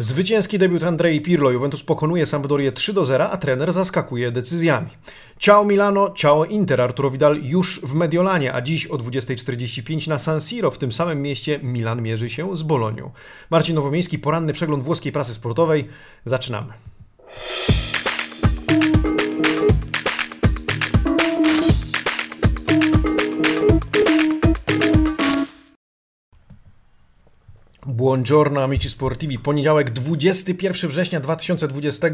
Zwycięski debiut Andrei Pirlo. Juventus pokonuje Sampdorię 3 do 0, a trener zaskakuje decyzjami. Ciao Milano, ciao Inter. Arturo Vidal już w Mediolanie, a dziś o 20.45 na San Siro. W tym samym mieście Milan mierzy się z Bolonią. Marcin Nowomiejski, poranny przegląd włoskiej prasy sportowej. Zaczynamy. Buongiorno amici sportivi. Poniedziałek 21 września 2020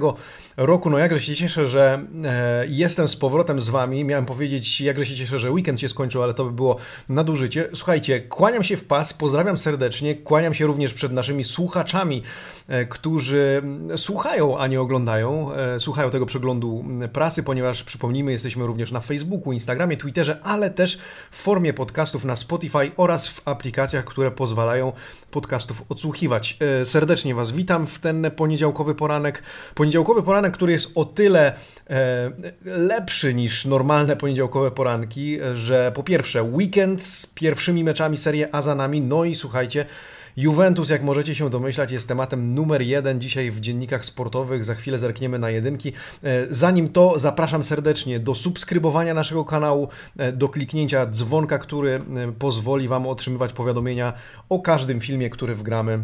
roku. No jakże się cieszę, że e, jestem z powrotem z wami. Miałem powiedzieć, jakże się cieszę, że weekend się skończył, ale to by było nadużycie. Słuchajcie, kłaniam się w pas, pozdrawiam serdecznie. Kłaniam się również przed naszymi słuchaczami, e, którzy słuchają, a nie oglądają. E, słuchają tego przeglądu prasy, ponieważ przypomnijmy, jesteśmy również na Facebooku, Instagramie, Twitterze, ale też w formie podcastów na Spotify oraz w aplikacjach, które pozwalają podcastów odsłuchiwać. E, serdecznie Was witam w ten poniedziałkowy poranek. Poniedziałkowy poranek, który jest o tyle e, lepszy niż normalne poniedziałkowe poranki, że po pierwsze weekend z pierwszymi meczami serii A za nami, no i słuchajcie, Juventus, jak możecie się domyślać, jest tematem numer jeden dzisiaj w dziennikach sportowych. Za chwilę zerkniemy na jedynki. E, zanim to, zapraszam serdecznie do subskrybowania naszego kanału, e, do kliknięcia dzwonka, który e, pozwoli Wam otrzymywać powiadomienia o każdym filmie, który wgramy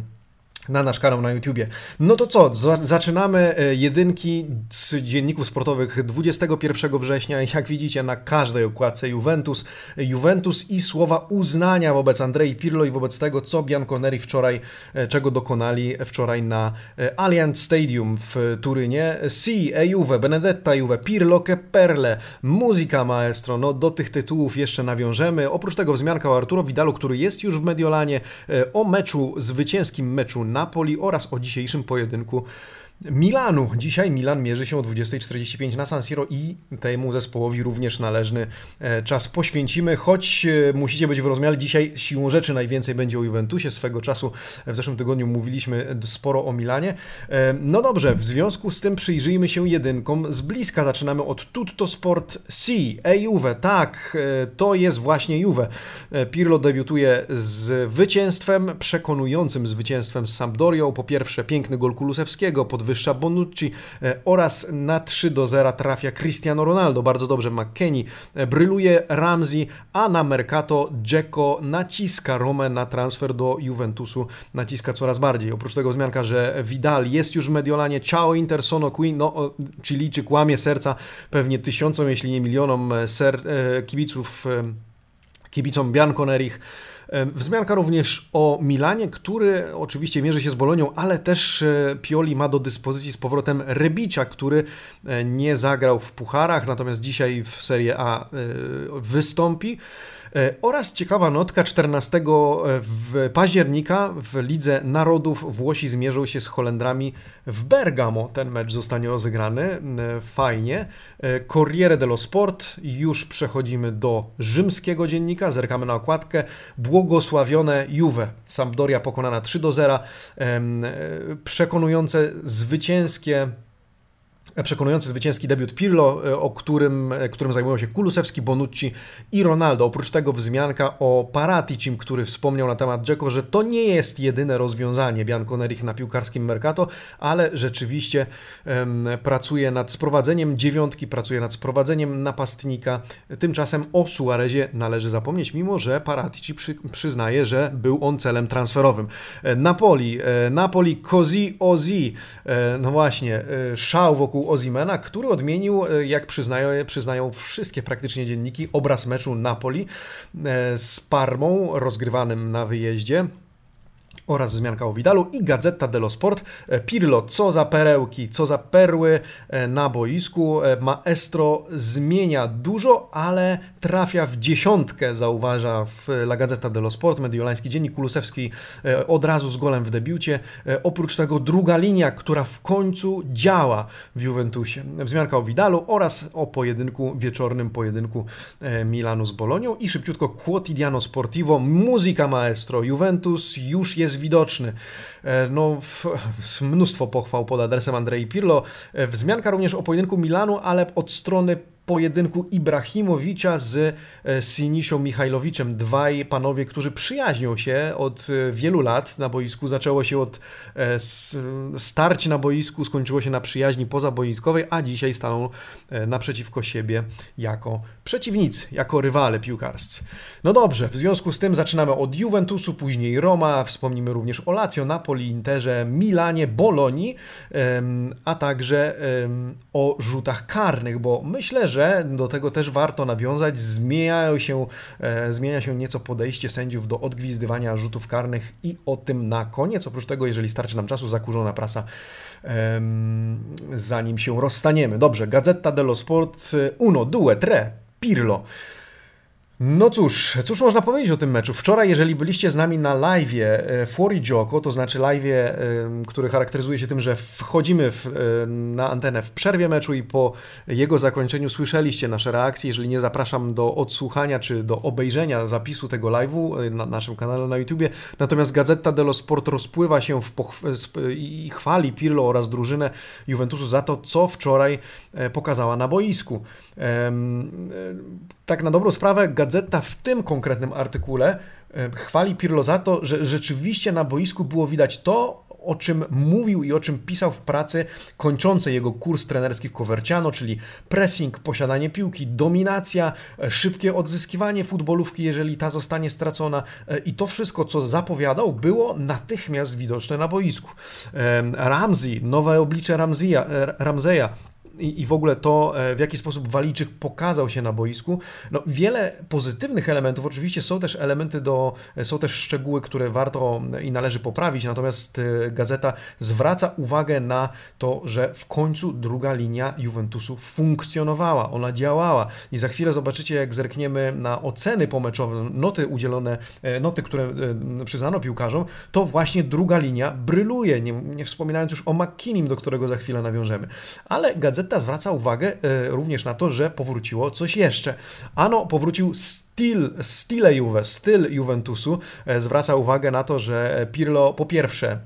na nasz kanał na YouTubie. No to co, zaczynamy e, jedynki z dzienników sportowych 21 września. Jak widzicie na każdej okładce Juventus. Juventus i słowa uznania wobec Andrei Pirlo i wobec tego, co Bianconeri wczoraj, e, czego dokonali wczoraj na e, Allianz Stadium w Turynie. Si, e Juve, Benedetta Juve, Pirlo che perle, Musica Maestro. No do tych tytułów jeszcze nawiążemy. Oprócz tego wzmianka o Arturo Vidalu, który jest już w Mediolanie, o meczu, zwycięskim meczu Napoli oraz o dzisiejszym pojedynku Milanu. Dzisiaj Milan mierzy się o 20.45 na San Siro i temu zespołowi również należny e, czas poświęcimy, choć e, musicie być wyrozumiali, dzisiaj siłą rzeczy najwięcej będzie o Juventusie. Swego czasu w zeszłym tygodniu mówiliśmy sporo o Milanie. E, no dobrze, w związku z tym przyjrzyjmy się jedynkom. Z bliska zaczynamy od Tutto Sport C, e Juve. Tak, to jest właśnie Juve. Pirlo debiutuje z zwycięstwem, przekonującym zwycięstwem z Sampdorią. Po pierwsze piękny gol Kulusewskiego, pod podwyższa Bonucci e, oraz na 3 do 0 trafia Cristiano Ronaldo. Bardzo dobrze McKennie e, bryluje Ramsey, a na Mercato Dzeko naciska Romę na transfer do Juventusu, naciska coraz bardziej. Oprócz tego wzmianka, że Vidal jest już w Mediolanie, ciao Inter, sono qui, no czyli czy kłamie serca pewnie tysiącom, jeśli nie milionom e, ser, kibiców kibicom Bianconerich. Wzmianka również o Milanie, który oczywiście mierzy się z Bolonią, ale też e, Pioli ma do dyspozycji z powrotem Rebicia, który e, nie zagrał w pucharach, natomiast dzisiaj w Serie A e, wystąpi. E, oraz ciekawa notka 14 e, w października w Lidze Narodów Włosi zmierzą się z Holendrami w Bergamo. Ten mecz zostanie rozegrany. E, fajnie. Corriere dello Sport. Już przechodzimy do rzymskiego dziennika. Zerkamy na okładkę. Błogosławione Juve. Sampdoria pokonana 3 do 0. Przekonujące zwycięskie przekonujący zwycięski debiut Pirlo, e, o którym, e, którym zajmują się Kulusewski, Bonucci i Ronaldo. Oprócz tego wzmianka o Paraticim, który wspomniał na temat Dzeko, że to nie jest jedyne rozwiązanie Bianconerich na piłkarskim Mercato, ale rzeczywiście um, pracuje nad sprowadzeniem dziewiątki, pracuje nad sprowadzeniem napastnika. Tymczasem o Suarezie należy zapomnieć, mimo że Paratici przy, przyznaje, że był on celem transferowym. E, Napoli, Napoli, Cosi Ozi, no właśnie, szał wokół wokół Ozimena, który odmienił, e, jak przyznają, przyznają wszystkie praktycznie dzienniki, obraz meczu Napoli e, z Parmą rozgrywanym na wyjeździe oraz wzmianka o Widalu i Gazeta dello Sport. E, Pirlo, co za perełki, co za perły e, na boisku. E, Maestro zmienia dużo, ale trafia w dziesiątkę, zauważa w La Gazeta dello Sport, mediolański dziennik Kulusewski od razu z golem w debiucie. Oprócz tego druga linia, która w końcu działa w Juventusie. Wzmianka o Widalu oraz o pojedynku, wieczornym pojedynku Milanu z Bolonią i szybciutko Quotidiano Sportivo, muzyka maestro. Juventus już jest widoczny. E, no, mnóstwo pochwał pod adresem Andrei Pirlo. E, wzmianka również o pojedynku Milanu, ale od strony pojedynku Ibrahimowicza z e, Sinisią Michajlowiczem. Dwaj panowie, którzy przyjaźnią się od e, wielu lat na boisku. Zaczęło się od e, starć na boisku, skończyło się na przyjaźni pozaboiskowej, a dzisiaj staną naprzeciwko siebie jako przeciwnicy, jako rywale piłkarscy. No dobrze, w związku z tym zaczynamy od Juventusu, później Roma, wspomnimy również o Lazio, Napoli, Interze, Milanie, Bolonii, a także o rzutach karnych, bo myślę, że do tego też warto nawiązać. Zmieniają się, e, zmienia się nieco podejście sędziów do odgwizdywania rzutów karnych i o tym na koniec. Oprócz tego, jeżeli starczy nam czasu, zakurzona prasa, zanim się rozstaniemy. Dobrze, Gazeta dello Sport, uno, due, tre, Pirlo. No cóż, cóż można powiedzieć o tym meczu? Wczoraj, jeżeli byliście z nami na live e, Fuori Gioco, to znaczy live, e, który charakteryzuje się tym, że wchodzimy w, e, na antenę w przerwie meczu i po jego zakończeniu słyszeliście nasze reakcje. Jeżeli nie, zapraszam do odsłuchania czy do obejrzenia zapisu tego live'u na naszym kanale na YouTubie. Natomiast Gazeta dello Sport rozpływa się w i chwali Pirlo oraz drużynę Juventusu za to, co wczoraj pokazała na boisku. Tak na dobrą sprawę, gazeta w tym konkretnym artykule e, chwali Pirlo za to, że rzeczywiście na boisku było widać to, o czym mówił i o czym pisał w pracy kończącej jego kurs trenerski w Coverciano, czyli pressing, posiadanie piłki, dominacja, e, szybkie odzyskiwanie futbolówki, jeżeli ta zostanie stracona e, i to wszystko, co zapowiadał, było natychmiast widoczne na boisku. Ramsey, nowe oblicze Ramzeja, Ramzeja i, i w ogóle to, e, w jaki sposób Walijczyk pokazał się na boisku. No, wiele pozytywnych elementów, oczywiście są też elementy do, e, są też szczegóły, które warto i należy poprawić, natomiast e, gazeta zwraca uwagę na to, że w końcu druga linia Juventusu funkcjonowała, ona działała i za chwilę zobaczycie, jak zerkniemy na oceny pomeczowe, noty udzielone, noty, które przyznano piłkarzom, to właśnie druga linia bryluje, nie, nie wspominając już o McKinnim, do którego za chwilę nawiążemy. Ale gazeta Gazeta zwraca uwagę e, również na to, że powróciło coś jeszcze. Ano, powrócił styl, style Juve, styl Juventusu. E, zwraca uwagę na to, że Pirlo po pierwsze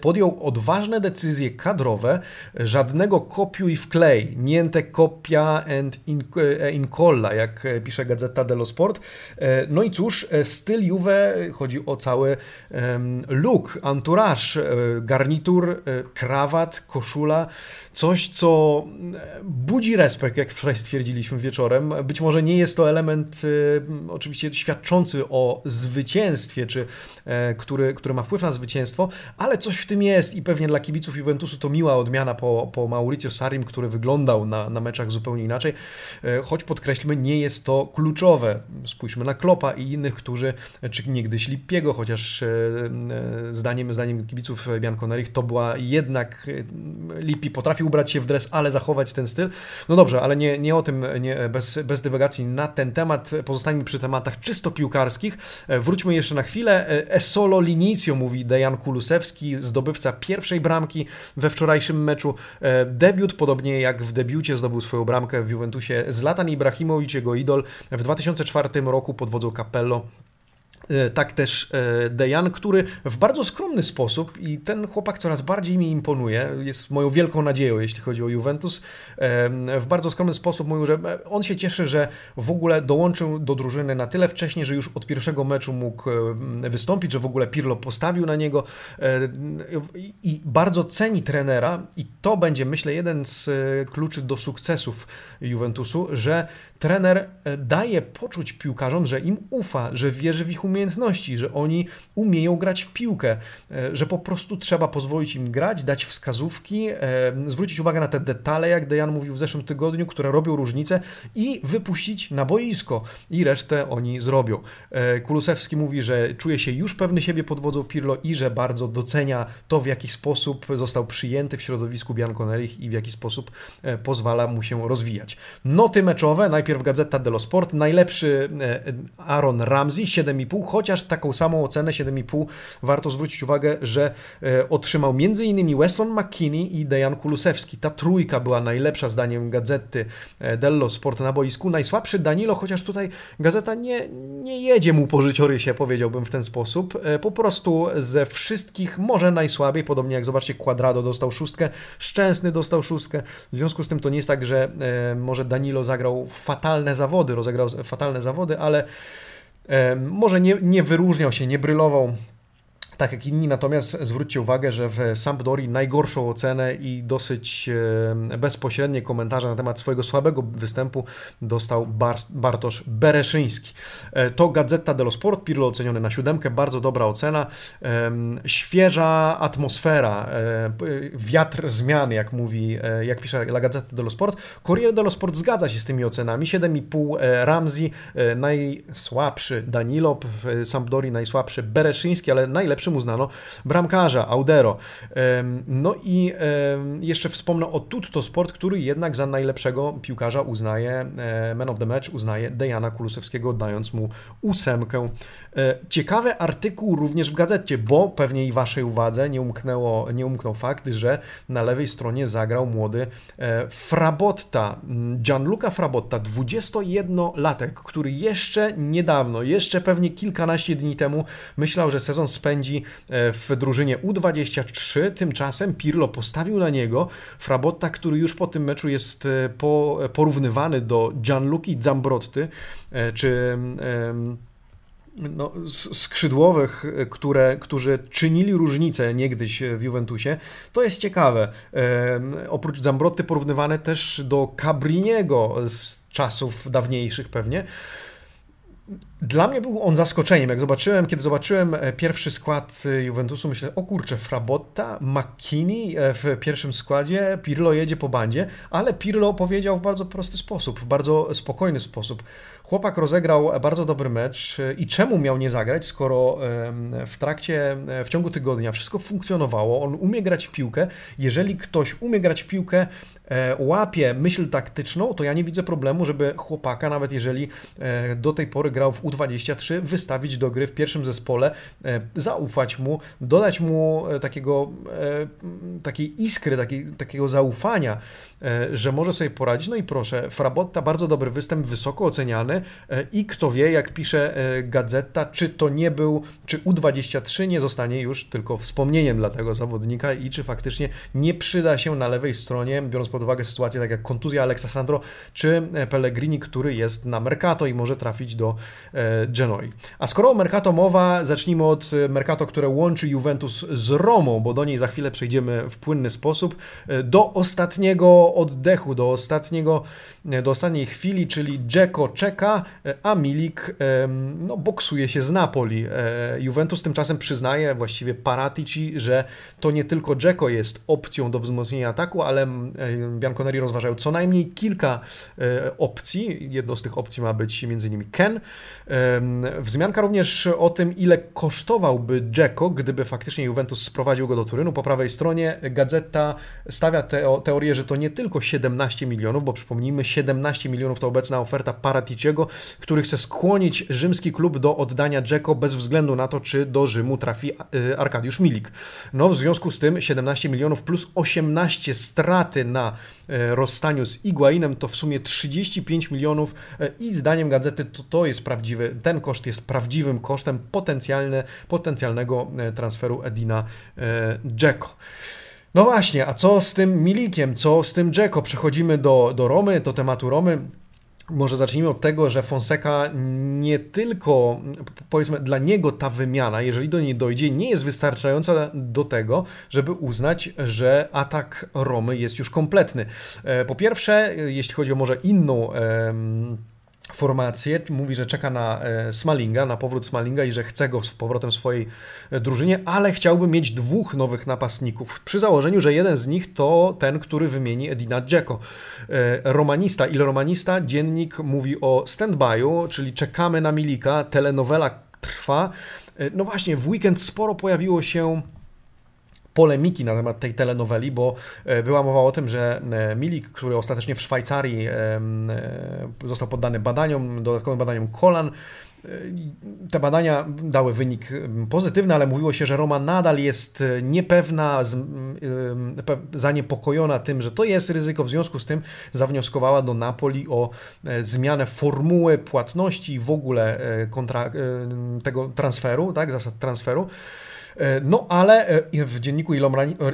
podjął odważne decyzje kadrowe, żadnego kopiuj w klej, niente copia and e, incolla, jak pisze Gazeta dello Sport. E, no i cóż, e, styl Juve, chodzi o cały look, entourage, garnitur, krawat, koszula, coś, co budzi respekt, jak wczoraj stwierdziliśmy wieczorem. Być może nie jest to element oczywiście świadczący o zwycięstwie, czy który, który ma wpływ na zwycięstwo, ale coś w tym jest i pewnie dla kibiców Juventusu to miła odmiana po, po Mauricio Sarim, który wyglądał na, na meczach zupełnie inaczej, e, choć podkreślmy, nie jest to kluczowe. Spójrzmy na Klopa i innych, którzy, czy niegdyś Lippiego, chociaż e, e, zdaniem, zdaniem kibiców Bianconerich to była jednak, Lippi potrafił ubrać się w dres, ale zachować ten styl. No dobrze, ale nie, nie o tym, nie, bez, bez dywagacji na ten temat, pozostańmy przy tematach czysto piłkarskich. Wróćmy jeszcze na chwilę. E solo linicio, mówi Dejan Kulusewski, zdobywca pierwszej bramki we wczorajszym meczu. E, debiut, podobnie jak w debiucie zdobył swoją bramkę w Juventusie Zlatan Ibrahimowicz, jego idol, w 2004 roku pod wodzą Capello tak też e, Dejan, który w bardzo skromny sposób i ten chłopak coraz bardziej mi imponuje, jest moją wielką nadzieją, jeśli chodzi o Juventus, w bardzo skromny sposób mówił, że on się cieszy, że w ogóle dołączył do drużyny na tyle wcześnie, że już od pierwszego meczu mógł wystąpić, że w ogóle Pirlo postawił na niego e, i bardzo ceni trenera i to będzie myślę jeden z kluczy do sukcesów Juventusu, że trener e, daje poczuć piłkarzom, że im ufa, że wierzy w ich umiejętności, że oni umieją grać w piłkę, e, że po prostu trzeba pozwolić im grać, dać wskazówki, e, zwrócić uwagę na te detale, jak Dejan mówił w zeszłym tygodniu, które robią różnicę i wypuścić na boisko i resztę oni zrobią. Kulusewski mówi, że czuje się już pewny siebie pod wodzą Pirlo i że bardzo docenia to, w jaki sposób został przyjęty w środowisku Bianconerich i w jaki sposób pozwala mu się rozwijać. Noty meczowe, najpierw najpierw Gazeta dello Sport, najlepszy Aaron Ramsey 7,5, chociaż taką samą ocenę 7,5 warto zwrócić uwagę, że otrzymał m.in. Weston McKinney i Dejan Kulusewski. Ta trójka była najlepsza zdaniem Gazety dello Sport na boisku. Najsłabszy Danilo, chociaż tutaj Gazeta nie, nie jedzie mu po życiorysie, powiedziałbym w ten sposób. Po prostu ze wszystkich może najsłabiej, podobnie jak zobaczcie, Quadrado dostał szóstkę, Szczęsny dostał szóstkę. W związku z tym to nie jest tak, że e, może Danilo zagrał fatalne zawody, rozegrał fatalne zawody, ale może nie, nie wyróżniał się, nie brylował tak jak inni, natomiast zwróćcie uwagę, że w Sampdori najgorszą ocenę i dosyć e, bezpośrednie komentarze na temat swojego słabego występu dostał Bar Bartosz Bereszyński. E, to Gazeta dello Sport, Pirlo oceniony na siódemkę, bardzo dobra ocena. Świeża atmosfera, e, wiatr zmian, jak mówi, jak pisze La Gazzetta dello Sport. Corriere dello Sport zgadza się z tymi ocenami. 7,5 Ramzi, najsłabszy Danilo, w Sampdori najsłabszy Bereszyński, ale najlepszy najlepszym uznano bramkarza Audero. No i jeszcze wspomnę o Tutto Sport, który jednak za najlepszego piłkarza uznaje, e, man of the match uznaje Dejana Kulusewskiego, dając mu ósemkę. E, ciekawy artykuł również w gazecie, bo pewnie i waszej uwadze nie, umknęło, nie umknął fakt, że na lewej stronie zagrał młody e, Frabotta, Gianluca Frabotta, 21-latek, który jeszcze niedawno, jeszcze pewnie kilkanaście dni temu myślał, że sezon spędzi E, w drużynie U23. Tymczasem Pirlo postawił na niego Frabotta, który już po tym meczu jest e, porównywany do Gianluki Zambrotty, e, czy no, skrzydłowych, które, którzy czynili różnicę niegdyś w Juventusie, to jest ciekawe. oprócz Zambrotty porównywane też do Cabriniego z czasów dawniejszych pewnie. Dla mnie był on zaskoczeniem. Jak zobaczyłem, kiedy zobaczyłem e, pierwszy skład e, Juventusu, myślę, o kurczę, Frabotta, McKinney e, w pierwszym składzie, Pirlo jedzie po bandzie, ale Pirlo powiedział w bardzo prosty sposób, w bardzo spokojny sposób. Chłopak rozegrał bardzo dobry mecz i czemu miał nie zagrać, skoro w trakcie, w ciągu tygodnia wszystko funkcjonowało, on umie grać w piłkę. Jeżeli ktoś umie grać w piłkę, łapie myśl taktyczną, to ja nie widzę problemu, żeby chłopaka, nawet jeżeli do tej pory grał w U23 wystawić do gry w pierwszym zespole, e, zaufać mu, dodać mu e, takiego, e, takiej iskry, takiej, takiego zaufania, że może sobie poradzić. No i proszę, Frabotta, bardzo dobry występ, wysoko oceniany i kto wie, jak pisze Gazeta, czy to nie był, czy U23 nie zostanie już tylko wspomnieniem dla tego zawodnika i czy faktycznie nie przyda się na lewej stronie, biorąc pod uwagę sytuację tak jak kontuzja Alexa Sandro, czy Pellegrini, który jest na Mercato i może trafić do E, Genoi. A skoro o Mercato mowa, zacznijmy od e, Mercato, które łączy Juventus z Romą, bo do niej za chwilę przejdziemy w płynny sposób. E, do ostatniego oddechu, do, ostatniego, do ostatniej chwili, czyli Dzeko czeka, a Milik no, boksuje się z Napoli. Juventus tymczasem przyznaje, właściwie Paratici, że to nie tylko Dzeko jest opcją do wzmocnienia ataku, ale Bianconeri rozważają co najmniej kilka opcji. Jedną z tych opcji ma być m.in. Ken. Wzmianka również o tym, ile kosztowałby Dzeko, gdyby faktycznie Juventus sprowadził go do Turynu. Po prawej stronie Gazeta stawia teo teorię, że to nie tylko 17 milionów, bo przypomnijmy, 17 milionów to obecna oferta Paraticiego, który chce skłonić rzymski klub do oddania Dzeko bez względu na to, czy do Rzymu trafi e, Arkadiusz Milik. No w związku z tym 17 milionów plus 18 straty na e, rozstaniu z Iguainem to w sumie 35 milionów e, i zdaniem gazety to, to jest prawdziwy, ten koszt jest prawdziwym kosztem potencjalne, potencjalnego e, transferu Edina e, Dzeko. No właśnie, a co z tym Milikiem, co z tym Dzeko? Przechodzimy do, do Romy, do tematu Romy. Może zacznijmy od tego, że Fonseca nie tylko, powiedzmy, dla niego ta wymiana, jeżeli do niej dojdzie, nie jest wystarczająca do tego, żeby uznać, że atak Romy jest już kompletny. E, po pierwsze, jeśli chodzi o może inną formację, mówi, że czeka na e, Smalinga, na powrót Smalinga i że chce go z powrotem w swojej e, drużynie, ale chciałby mieć dwóch nowych napastników, przy założeniu, że jeden z nich to ten, który wymieni Edina Dzeko. E, romanista, Il Romanista, dziennik mówi o stand-by'u, czyli czekamy na Milika, telenowela trwa. No właśnie, w weekend sporo pojawiło się polemiki na temat tej telenoweli, bo była mowa o tym, że Milik, który ostatecznie w Szwajcarii został poddany badaniom, dodatkowym badaniom kolan, te badania dały wynik pozytywny, ale mówiło się, że Roma nadal jest niepewna, zaniepokojona tym, że to jest ryzyko. W związku z tym zawnioskowała do Napoli o e, zmianę formuły płatności i w ogóle e, kontra, e, tego transferu, tak, zasad transferu. E, no ale e, w dzienniku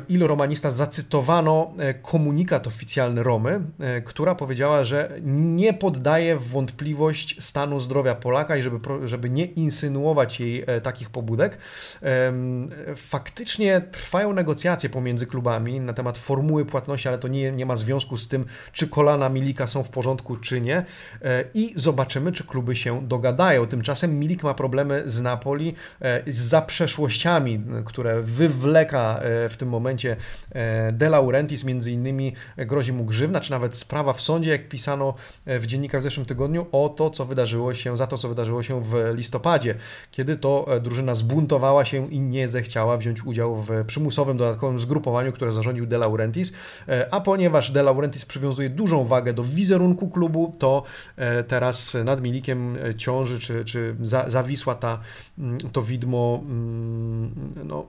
Il Romanista zacytowano e, komunikat oficjalny Romy, która powiedziała, że nie poddaje w wątpliwość stanu zdrowia Polaka i żeby, żeby nie insynuować jej takich pobudek. Faktycznie trwają negocjacje pomiędzy klubami na temat formuły płatności, ale to nie, nie ma związku z tym, czy kolana Milika są w porządku, czy nie. I zobaczymy, czy kluby się dogadają. Tymczasem Milik ma problemy z Napoli, z zaprzeszłościami które wywleka e, w tym momencie e, De Laurentiis, między innymi grozi mu grzywna, czy nawet sprawa w sądzie, jak pisano e, w dziennikach w zeszłym tygodniu, o to, co wydarzyło się, za to, co wydarzyło się w listopadzie, kiedy to drużyna zbuntowała się i nie zechciała wziąć udziału w przymusowym dodatkowym zgrupowaniu, które zarządził De Laurentiis, a ponieważ De Laurentiis przywiązuje dużą wagę do wizerunku klubu, to teraz nad Milikiem ciąży, czy, czy zawisła ta, mm, to widmo mm, no,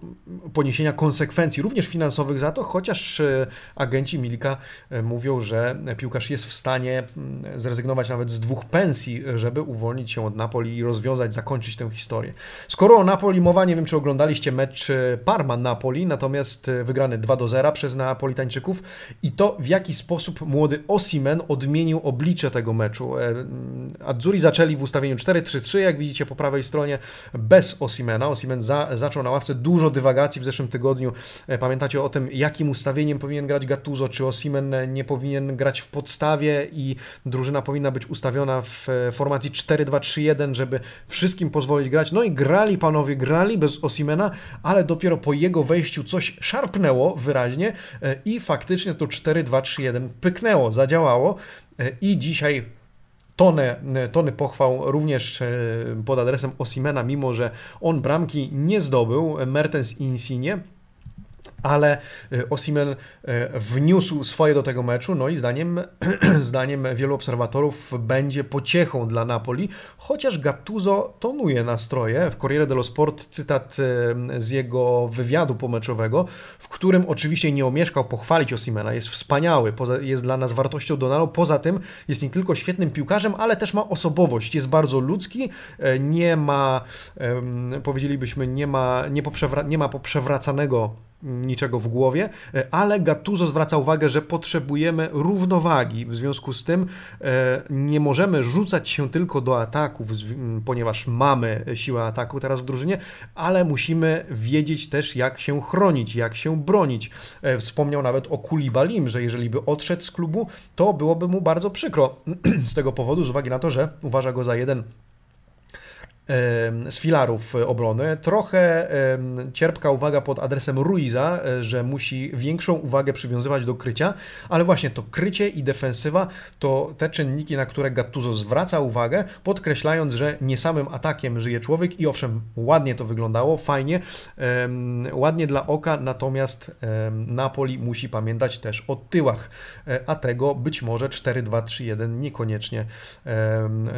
poniesienia konsekwencji, również finansowych za to, chociaż e, agenci Milika e, mówią, że piłkarz jest w stanie mm, zrezygnować nawet z dwóch pensji, żeby uwolnić się od Napoli i rozwiązać, zakończyć tę historię. Skoro o Napoli mowa, nie wiem czy oglądaliście mecz e, Parma-Napoli, natomiast wygrany 2 do 0 przez Napolitańczyków i to w jaki sposób młody Osimen odmienił oblicze tego meczu. Mm, Adzuri zaczęli w ustawieniu 4-3-3, jak widzicie po prawej stronie, bez Osimena. Osimen za, zaczął na ławce dużo dywagacji w zeszłym tygodniu. E, pamiętacie o tym, jakim ustawieniem powinien grać Gattuso, czy Osimen nie powinien grać w podstawie i drużyna powinna być ustawiona w e, formacji 4-2-3-1, żeby wszystkim pozwolić grać. No i grali panowie, grali bez Osimena, ale dopiero po jego wejściu coś szarpnęło wyraźnie e, i faktycznie to 4-2-3-1 pyknęło, zadziałało i dzisiaj tonę, tony pochwał również e, pod adresem Osimena, mimo że on bramki nie zdobył, Mertens i Insigne ale e, Osimen e, wniósł swoje do tego meczu, no i zdaniem, zdaniem wielu obserwatorów będzie pociechą dla Napoli, chociaż Gattuso tonuje nastroje. W Corriere dello Sport cytat e, z jego wywiadu pomeczowego, w którym oczywiście nie omieszkał pochwalić Osimena, jest wspaniały, jest dla nas wartością dodaną, poza tym jest nie tylko świetnym piłkarzem, ale też ma osobowość, jest bardzo ludzki, nie ma, powiedzielibyśmy, nie ma, nie, poprzewra- nie ma poprzewracanego niczego w głowie, e, ale Gattuso zwraca uwagę, że potrzebujemy równowagi. W związku z tym e, nie możemy rzucać się tylko do ataków, ponieważ mamy siłę ataku teraz w drużynie, ale musimy wiedzieć też, jak się chronić, jak się bronić. E, wspomniał nawet o Kulibalim, że jeżeli by odszedł z klubu, to byłoby mu bardzo przykro z tego powodu, z uwagi na to, że uważa go za jeden z filarów obrony. Trochę cierpka uwaga pod adresem Ruiza, e, że musi większą uwagę przywiązywać do krycia, ale właśnie to krycie i defensywa to te czynniki, na które Gattuso zwraca uwagę, podkreślając, że nie samym atakiem żyje człowiek i owszem, ładnie to wyglądało, fajnie, ładnie dla oka, natomiast Napoli musi pamiętać też o tyłach, e, a tego być może 4-2-3-1 niekoniecznie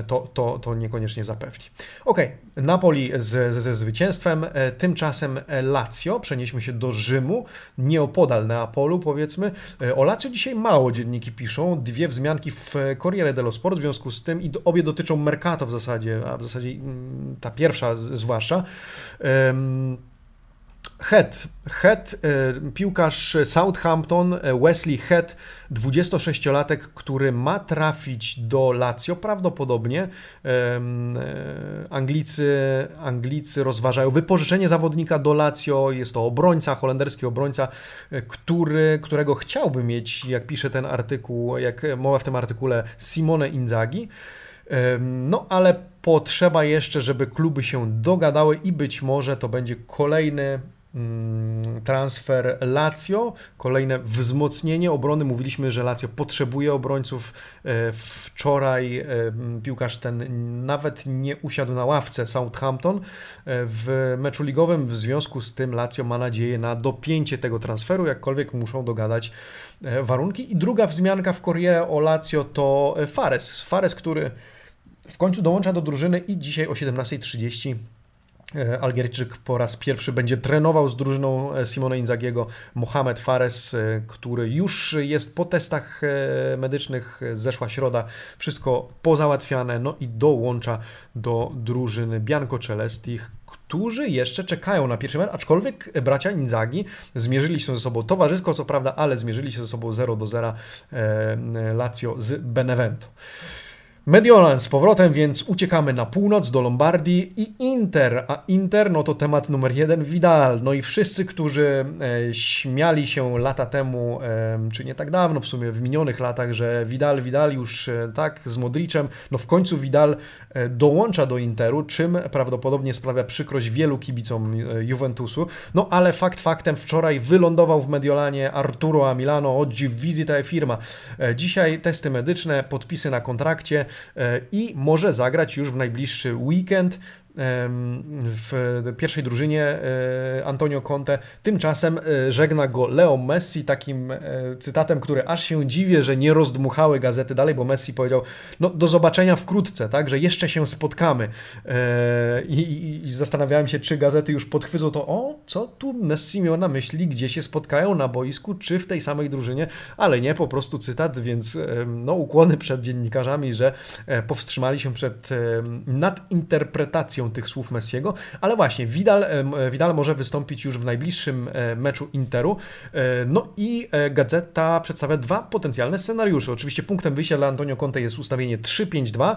to, to, to niekoniecznie zapewni. Ok, Ok, Napoli z, ze zwycięstwem, e, tymczasem Lazio, przenieśmy się do Rzymu, nieopodal Neapolu powiedzmy. E, o Lazio dzisiaj mało dzienniki piszą, dwie wzmianki w Corriere dello Sport w związku z tym i obie dotyczą Mercato w zasadzie, a w zasadzie mm, ta pierwsza zwłaszcza. Head, Head, e, piłkarz Southampton, e, Wesley Head, 26-latek, który ma trafić do Lazio, prawdopodobnie e, Anglicy, Anglicy rozważają wypożyczenie zawodnika do Lazio, jest to obrońca, holenderski obrońca, który, którego chciałby mieć, jak pisze ten artykuł, jak mowa w tym artykule, Simone Inzaghi. No ale potrzeba jeszcze, żeby kluby się dogadały i być może to będzie kolejny transfer Lazio, kolejne wzmocnienie obrony. Mówiliśmy, że Lazio potrzebuje obrońców. Wczoraj piłkarz ten nawet nie usiadł na ławce Southampton w meczu ligowym. W związku z tym Lazio ma nadzieję na dopięcie tego transferu, jakkolwiek muszą dogadać warunki. I druga wzmianka w Corriere o Lazio to Fares. Fares, który w końcu dołącza do drużyny i dzisiaj o 17.30 e, Algierczyk po raz pierwszy będzie trenował z drużyną e, Simone Inzagiego. Mohamed Fares, e, który już jest po testach medycznych, zeszła środa, wszystko pozałatwiane, no i dołącza do drużyny Bianco Celesti, którzy jeszcze czekają na pierwszy mecz, aczkolwiek bracia Inzagi zmierzyli się ze sobą. Towarzysko, co prawda, ale zmierzyli się ze sobą 0 do 0 Lazio z Benevento. Mediolan z powrotem, więc uciekamy na północ do Lombardii i Inter, a Inter no to temat numer jeden Vidal. No i wszyscy, którzy e, śmiali się lata temu, e, czy nie tak dawno w sumie, w minionych latach, że Vidal, Vidal już e, tak z Modricem, no w końcu Vidal e, dołącza do Interu, czym prawdopodobnie sprawia przykrość wielu kibicom e, Juventusu. No ale fakt faktem, wczoraj wylądował w Mediolanie Arturo a Milano, oggi visita e firma. Dzisiaj testy medyczne, podpisy na kontrakcie, i może zagrać już w najbliższy weekend w pierwszej drużynie e, Antonio Conte. Tymczasem e, żegna go Leo Messi takim e, cytatem, który aż się dziwię, że nie rozdmuchały gazety dalej, bo Messi powiedział, no do zobaczenia wkrótce, tak, że jeszcze się spotkamy. I, i, i zastanawiałem się, czy gazety już podchwycą to, o, co tu Messi miał na myśli, gdzie się spotkają, na boisku, czy w tej samej drużynie, ale nie, po prostu cytat, więc no ukłony przed dziennikarzami, że powstrzymali się przed nadinterpretacją tych słów Messiego, ale właśnie Vidal, Vidal może wystąpić już w najbliższym e, meczu Interu. E, no i e, Gazeta przedstawia dwa potencjalne scenariusze. Oczywiście punktem wyjścia dla Antonio Conte jest ustawienie 3-5-2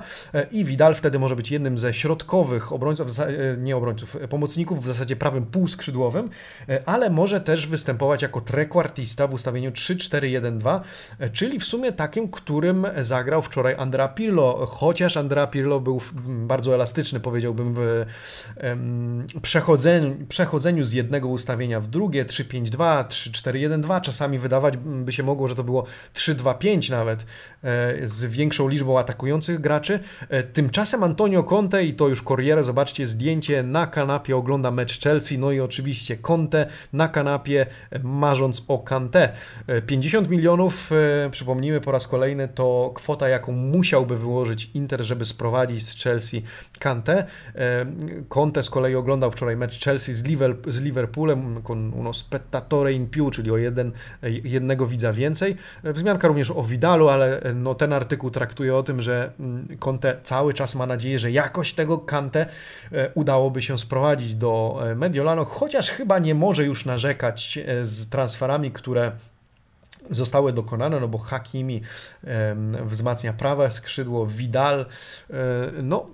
i Vidal wtedy może być jednym ze środkowych obrońców, nie obrońców, pomocników w zasadzie prawym półskrzydłowym, ale może też występować jako trekwartista w ustawieniu 3-4-1-2, czyli w sumie takim, którym zagrał wczoraj Andrea Pirlo, chociaż Andrea Pirlo był bardzo elastyczny, powiedziałbym, w przechodzeniu, przechodzeniu z jednego ustawienia w drugie, 3-5-2, 3-4-1-2, czasami wydawać by się mogło, że to było 3-2-5 nawet, e, z większą liczbą atakujących graczy. E, tymczasem Antonio Conte i to już Corriere, zobaczcie zdjęcie, na kanapie ogląda mecz Chelsea, no i oczywiście Conte na kanapie marząc o Kante. 50 e, milionów, przypomnijmy po raz kolejny, to kwota, jaką musiałby wyłożyć Inter, żeby sprowadzić z Chelsea Kante. Conte z kolei oglądał wczoraj mecz Chelsea z, Liverpool, z Liverpoolem con uno spettatore in più, czyli o jeden, jednego widza więcej. Wzmianka również o Vidalu, ale no, ten artykuł traktuje o tym, że mm, Conte cały czas ma nadzieję, że jakoś tego Kante e, udałoby się sprowadzić do e, Mediolano, chociaż chyba nie może już narzekać e, z transferami, które zostały dokonane, no bo Hakimi wzmacnia prawe skrzydło, Vidal, no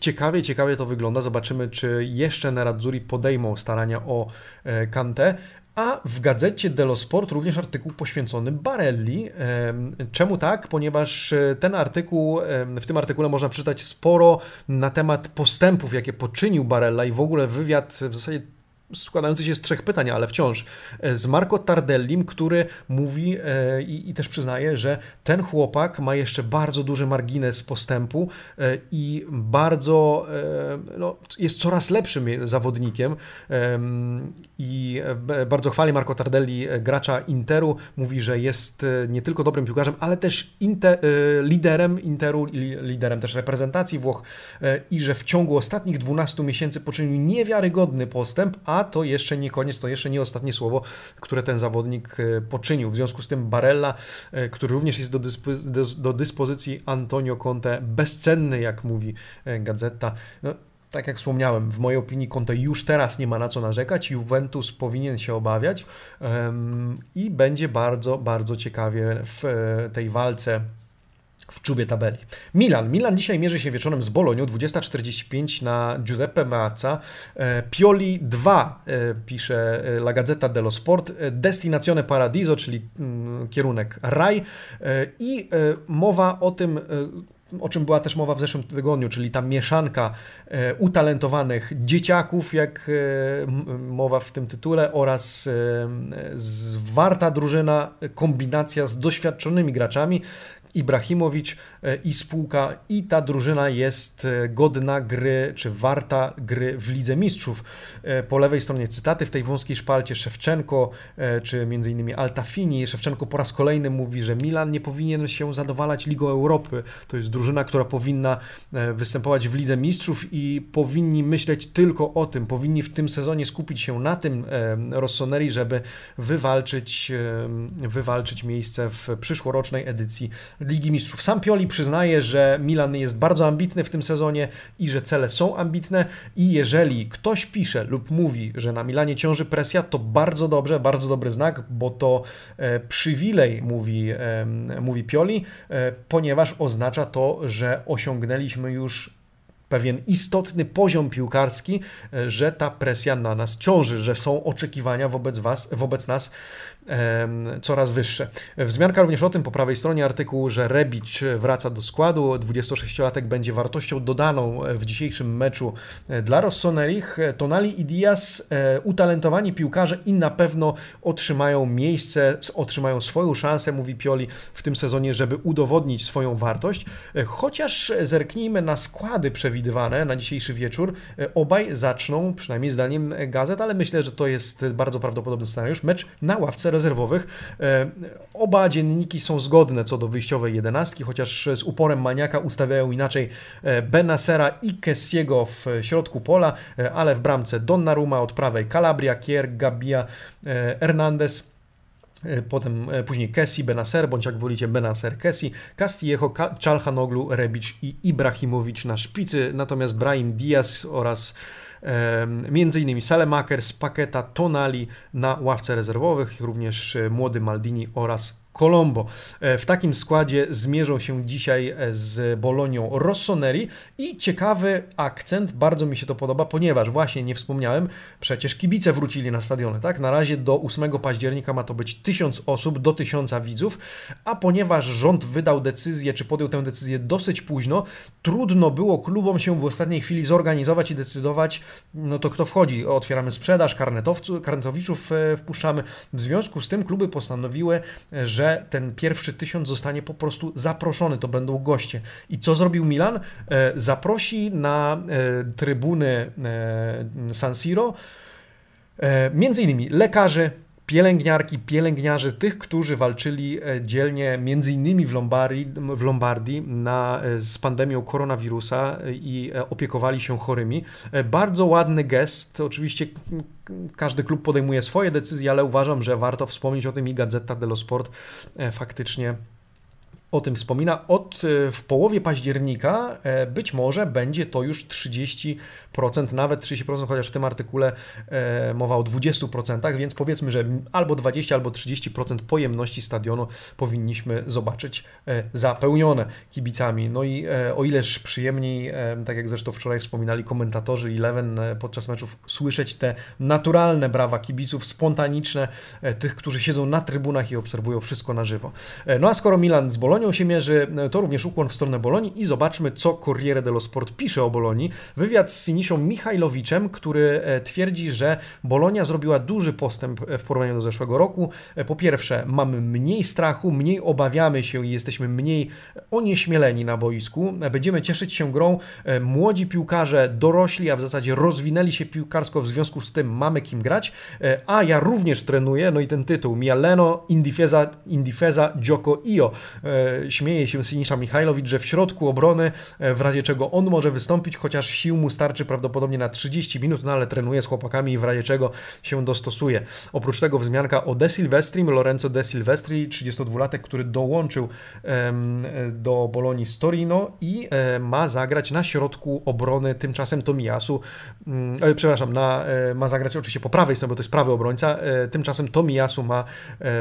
Ciekawie, ciekawie to wygląda. Zobaczymy, czy jeszcze Nerazzurri podejmą starania o e, Kante. A w gazecie dello Sport również artykuł poświęcony Barelli. Czemu tak? Ponieważ e, ten artykuł, w tym artykule można przeczytać sporo na temat postępów, jakie poczynił Barella i w ogóle wywiad w zasadzie składający się z trzech pytań, ale wciąż. E, z Marco Tardellim, który mówi e, i, i, też przyznaje, że ten chłopak ma jeszcze bardzo duży margines postępu e, i bardzo no, jest coraz lepszym zawodnikiem i bardzo chwali Marco Tardelli gracza Interu, mówi, że jest nie tylko dobrym piłkarzem, ale też inter, liderem Interu, liderem też reprezentacji Włoch i że w ciągu ostatnich 12 miesięcy poczynił niewiarygodny postęp, a to jeszcze nie koniec, to jeszcze nie ostatnie słowo, które ten zawodnik e, poczynił. W związku z tym Barella, e, który również jest do, dyspo, do, do dyspozycji Antonio Conte, bezcenny, jak mówi e, gazeta. No, tak jak wspomniałem, w mojej opinii Conte już teraz nie ma na co narzekać. Juventus powinien się obawiać um, i będzie bardzo, bardzo ciekawie w tej walce w czubie tabeli. Milan. Milan dzisiaj mierzy się wieczorem z Bolonią, 20.45 na Giuseppe Meazza. E, Pioli 2, e, pisze e, La Gazzetta dello Sport, Destinazione Paradiso, czyli mm, kierunek raj. I mowa o tym, o czym była też mowa w zeszłym tygodniu, czyli ta mieszanka utalentowanych dzieciaków, jak mowa w tym tytule, oraz zwarta drużyna, kombinacja z doświadczonymi graczami, Ibrahimowicz i spółka i ta drużyna jest e, godna gry, czy warta gry w Lidze Mistrzów. E, po lewej stronie cytaty w tej wąskiej szpalcie Szewczenko, czy m.in. Altafini. Szewczenko po raz kolejny mówi, że Milan nie powinien się zadowalać Ligą Europy. To jest drużyna, która powinna występować w Lidze Mistrzów i powinni myśleć tylko o tym, powinni w tym sezonie skupić się na tym Rossoneri, żeby wywalczyć, wywalczyć miejsce w przyszłorocznej edycji Ligi Mistrzów. Sam Pioli przyznaje, że Milan jest bardzo ambitny w tym sezonie i że cele są ambitne. I jeżeli ktoś pisze lub mówi, że na Milanie ciąży presja, to bardzo dobrze, bardzo dobry znak, bo to e, przywilej, mówi, mówi Pioli, e, ponieważ oznacza to, że osiągnęliśmy już pewien istotny poziom piłkarski, e, że ta presja na nas ciąży, że są oczekiwania wobec was, wobec nas coraz wyższe. Wzmianka również o tym po prawej stronie artykułu, że Rebic wraca do składu. 26-latek będzie wartością dodaną w dzisiejszym meczu e, dla Rossonerich. Tonali i Diaz e, utalentowani piłkarze i na pewno otrzymają miejsce, otrzymają swoją szansę, mówi Pioli, w tym sezonie, żeby udowodnić swoją wartość. E, chociaż zerknijmy na składy przewidywane na dzisiejszy wieczór, obaj zaczną, przynajmniej zdaniem gazet, ale myślę, że to jest bardzo prawdopodobny scenariusz, mecz na ławce rezerwowych. E, oba dzienniki są zgodne co do wyjściowej jedenastki, chociaż z uporem maniaka ustawiają inaczej e, Benasera i Kessiego w środku pola, e, ale w bramce Donnarumma od prawej Calabria, Kier, Gabia, Hernandez. Potem później Kessi, Benaser, bądź jak wolicie Benaser, Kessi, Castillejo, Czalhanoglu, Rebic i Ibrahimowicz na szpicy, natomiast Brahim Diaz oraz Między innymi Salemaker, Spaketa, Tonali na ławce rezerwowych, również e, młody Maldini oraz Colombo. E, w takim składzie zmierzą się dzisiaj e, z Bolonią Rossoneri i ciekawy akcent, bardzo mi się to podoba, ponieważ właśnie nie wspomniałem, przecież kibice wrócili na stadiony, tak? Na razie do 8 października ma to być 1000 osób, do 1000 widzów, a ponieważ rząd wydał decyzję, czy podjął tę decyzję dosyć późno, trudno było klubom się w ostatniej chwili zorganizować i decydować, no to kto wchodzi. Otwieramy sprzedaż, karnetowiczów e, wpuszczamy. W związku z tym kluby postanowiły, że że ten pierwszy tysiąc zostanie po prostu zaproszony, to będą goście. I co zrobił Milan? E, zaprosi na e, trybuny e, San Siro między innymi lekarzy, pielęgniarki, pielęgniarzy, tych, którzy walczyli dzielnie między innymi w Lombardii, w Lombardii na, z pandemią koronawirusa i opiekowali się chorymi. Bardzo ładny gest, oczywiście każdy klub podejmuje swoje decyzje, ale uważam, że warto wspomnieć o tym i Gazeta dello Sport e, faktycznie o tym wspomina. Od e, w połowie października e, być może będzie to już 30%, nawet 30%, chociaż w tym artykule e, mowa o 20%, więc powiedzmy, że albo 20, albo 30% pojemności stadionu powinniśmy zobaczyć zapełnione kibicami. No i o ileż przyjemniej, tak jak zresztą wczoraj wspominali komentatorzy Eleven podczas meczów, słyszeć te naturalne brawa kibiców, spontaniczne, tych, którzy siedzą na trybunach i obserwują wszystko na żywo. No a skoro Milan z Bolonią się mierzy, to również ukłon w stronę Bolonii i zobaczmy, co Corriere dello Sport pisze o Bolonii. Wywiad z Sinisią Michajlowiczem, który e, twierdzi, że Bolonia zrobiła duży postęp e, w porównaniu do zeszłego roku. E, po pierwsze, mamy mniej strachu, mniej obawiamy się i jesteśmy mniej onieśmieleni na boisku. Będziemy cieszyć się grą. Młodzi piłkarze dorośli, a w zasadzie rozwinęli się piłkarsko, w związku z tym mamy kim grać. A ja również trenuję, no i ten tytuł, Mialeno Indifesa, Indifesa Gioco Io śmieje się Sinisza Michajlowicz, że w środku obrony, e, w razie czego on może wystąpić, chociaż sił mu starczy prawdopodobnie na 30 minut, no ale trenuje z chłopakami i w razie czego się dostosuje. Oprócz tego wzmianka o De Silvestri, Lorenzo De Silvestri, 32-latek, który dołączył do Bolonii z Torino i e, ma zagrać na środku obrony tymczasem Tomiasu, mm, e, przepraszam, na, ma zagrać oczywiście po prawej stronie, bo to jest prawy obrońca, tymczasem Tomiasu ma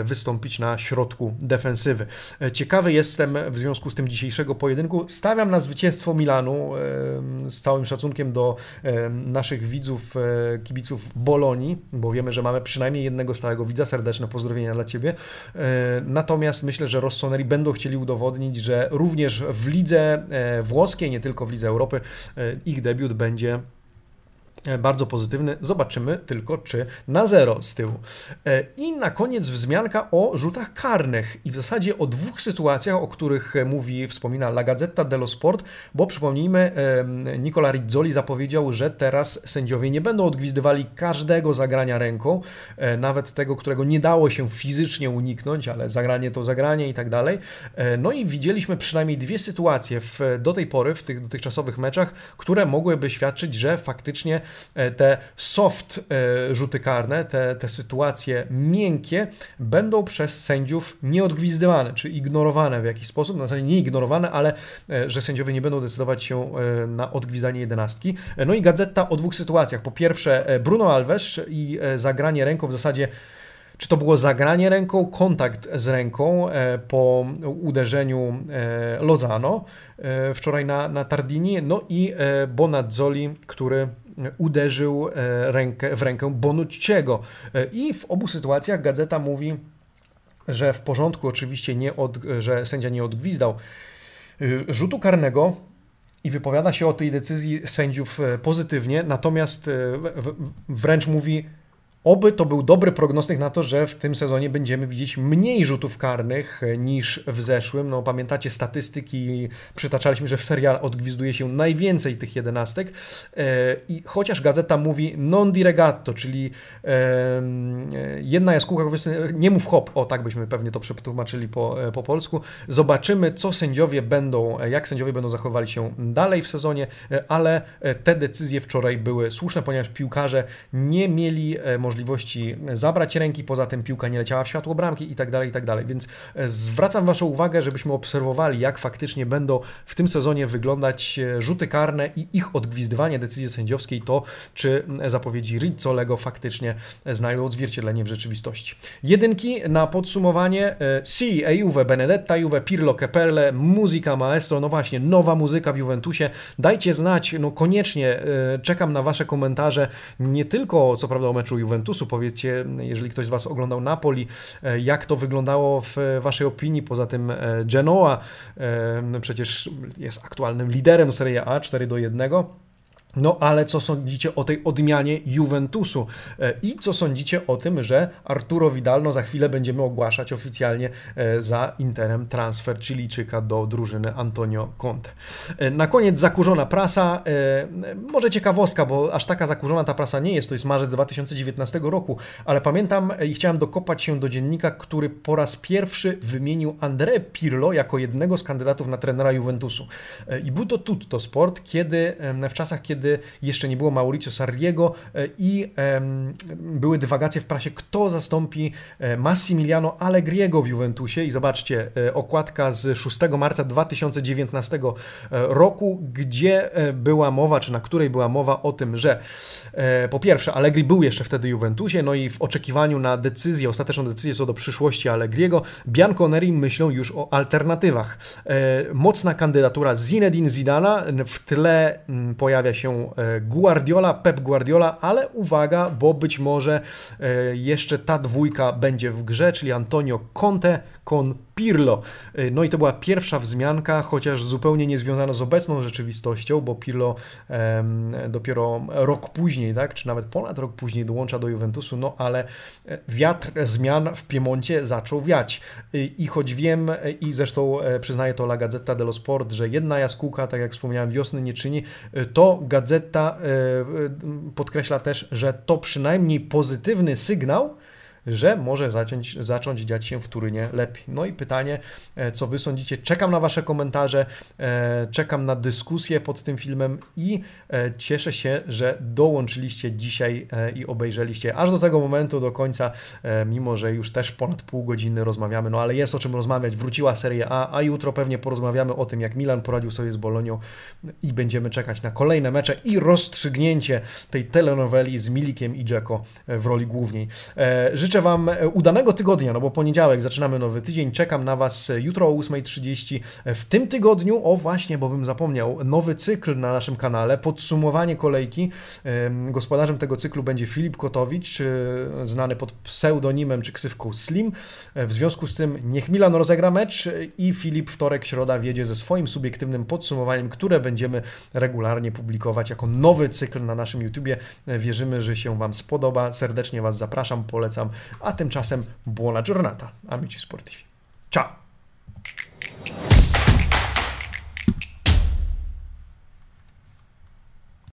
wystąpić na środku defensywy. Ciekawy jest jestem w związku z tym dzisiejszego pojedynku. Stawiam na zwycięstwo Milanu z całym szacunkiem do naszych widzów, e, kibiców Bolonii, bo wiemy, że mamy przynajmniej jednego stałego widza. Serdeczne pozdrowienia dla Ciebie. E, natomiast myślę, że Rossoneri będą chcieli udowodnić, że również w lidze włoskiej, nie tylko w lidze Europy, ich debiut będzie E, bardzo pozytywny. Zobaczymy tylko, czy na zero z tyłu. E, I na koniec wzmianka o rzutach karnych i w zasadzie o dwóch sytuacjach, o których mówi, wspomina La Gazzetta dello Sport, bo przypomnijmy, Nicola Rizzoli zapowiedział, że teraz sędziowie nie będą odgwizdywali każdego zagrania ręką, e, nawet tego, którego nie dało się fizycznie uniknąć, ale zagranie to zagranie i tak dalej. No i widzieliśmy przynajmniej dwie sytuacje w, do tej pory w tych dotychczasowych meczach, które mogłyby świadczyć, że faktycznie E, te soft e, rzuty karne, te, te sytuacje miękkie będą przez sędziów nieodgwizdywane, czy ignorowane w jakiś sposób, na zasadzie nie ignorowane, ale e, że sędziowie nie będą decydować się na odgwizdanie jedenastki. No i gazeta o dwóch sytuacjach. Po pierwsze Bruno Alves i zagranie ręką w zasadzie czy to było zagranie ręką, kontakt z ręką po uderzeniu Lozano wczoraj na, na Tardini, no i Bonazzoli, który uderzył e, rękę, w rękę Bonucciego. E, I w obu sytuacjach gazeta mówi, że w porządku oczywiście, nie od, że sędzia nie odgwizdał e, rzutu karnego, i wypowiada się o tej decyzji sędziów pozytywnie, natomiast wręcz mówi, Oby to był dobry prognostyk na to, że w tym sezonie będziemy widzieć mniej rzutów karnych niż w zeszłym. No, pamiętacie statystyki, przytaczaliśmy, że w serial odgwizduje się najwięcej tych jedenastek. E, I chociaż gazeta mówi non di regatto, czyli jedna jaskółka, nie mów hop, o tak byśmy pewnie to przetłumaczyli po, e, po polsku. Zobaczymy, co sędziowie będą, e, jak sędziowie będą zachowywali się dalej w sezonie, ale te decyzje wczoraj były słuszne, ponieważ piłkarze nie mieli możliwości możliwości zabrać ręki, poza tym piłka nie leciała w światło bramki i tak dalej, i tak dalej. Więc e, zwracam Waszą uwagę, żebyśmy obserwowali, jak faktycznie będą w tym sezonie wyglądać e, rzuty karne i ich odgwizdywanie decyzji sędziowskiej, to czy zapowiedzi Rizzolego faktycznie znajdą odzwierciedlenie w rzeczywistości. Jedynki na podsumowanie. Si, e Juve, Benedetta, Juve, Pirlo, Keperle, muzyka maestro, no właśnie, nowa muzyka w Juventusie. Dajcie znać, no koniecznie czekam na Wasze komentarze, nie tylko co prawda o meczu Juventus, Juventusu. Powiedzcie, jeżeli ktoś z Was oglądał Napoli, e, jak to wyglądało w Waszej opinii. Poza tym e, Genoa e, przecież jest aktualnym liderem Serie A 4 do 1. No ale co sądzicie o tej odmianie Juventusu e, i co sądzicie o tym, że Arturo Vidal, no za chwilę będziemy ogłaszać oficjalnie e, za Interem transfer Chilijczyka do drużyny Antonio Conte. E, na koniec zakurzona prasa, może ciekawostka, bo aż taka zakurzona ta prasa nie jest, to jest marzec 2019 roku, ale pamiętam i chciałem dokopać się do dziennika, który po raz pierwszy wymienił André Pirlo jako jednego z kandydatów na trenera Juventusu. I był to Tutto Sport, kiedy w czasach, kiedy kiedy jeszcze nie było Mauricio Sarriego e, i były dywagacje w prasie, kto zastąpi e, Massimiliano Allegriego w Juventusie i zobaczcie, e, okładka z 6 marca 2019 roku, gdzie była mowa, czy na której była mowa o tym, że po pierwsze Allegri był jeszcze wtedy Juventusie, no i w oczekiwaniu na decyzję, ostateczną decyzję co do przyszłości Allegriego, Bianconeri myślą już o alternatywach. Mocna kandydatura Zinedine Zidana, w tle pojawia się E, Guardiola, Pep Guardiola, ale uwaga, bo być może e, jeszcze ta dwójka będzie w grze, czyli Antonio Conte con Pirlo. E, no i to była pierwsza wzmianka, chociaż zupełnie niezwiązana z obecną rzeczywistością, bo Pirlo dopiero rok później, tak, czy nawet ponad rok później dołącza do Juventusu, no ale wiatr zmian w Piemoncie zaczął wiać. I choć wiem, i zresztą przyznaje to La Gazzetta dello Sport, że jedna jaskółka, tak jak wspomniałem, wiosny nie czyni, to Gazeta e, e, podkreśla też, że to przynajmniej pozytywny sygnał, że może zacząć, zacząć dziać się w Turynie lepiej. No i pytanie, e, co Wy sądzicie? Czekam na Wasze komentarze, e, czekam na dyskusję pod tym filmem i e, cieszę się, że dołączyliście dzisiaj i obejrzeliście aż do tego momentu, do końca, mimo że już też ponad pół godziny rozmawiamy, no ale jest o czym rozmawiać. Wróciła Serie A, a jutro pewnie porozmawiamy o tym, jak Milan poradził sobie z Bolonią i będziemy czekać na kolejne mecze i rozstrzygnięcie tej telenoweli z Milikiem i Dzeko w roli głównej. Życzę życzę Wam udanego tygodnia, no bo poniedziałek zaczynamy nowy tydzień. Czekam na Was jutro o 8.30. W tym tygodniu, o właśnie, bo bym zapomniał, nowy cykl na naszym kanale, podsumowanie kolejki. Gospodarzem tego cyklu będzie Filip Kotowicz, znany pod pseudonimem czy ksywką Slim. W związku z tym niech Milan rozegra mecz i Filip wtorek, środa wiedzie ze swoim subiektywnym podsumowaniem, które będziemy regularnie publikować jako nowy cykl na naszym YouTubie. Wierzymy, że się Wam spodoba. Serdecznie Was zapraszam, polecam, a tymczasem buona giornata, amici sportivi. Ciao!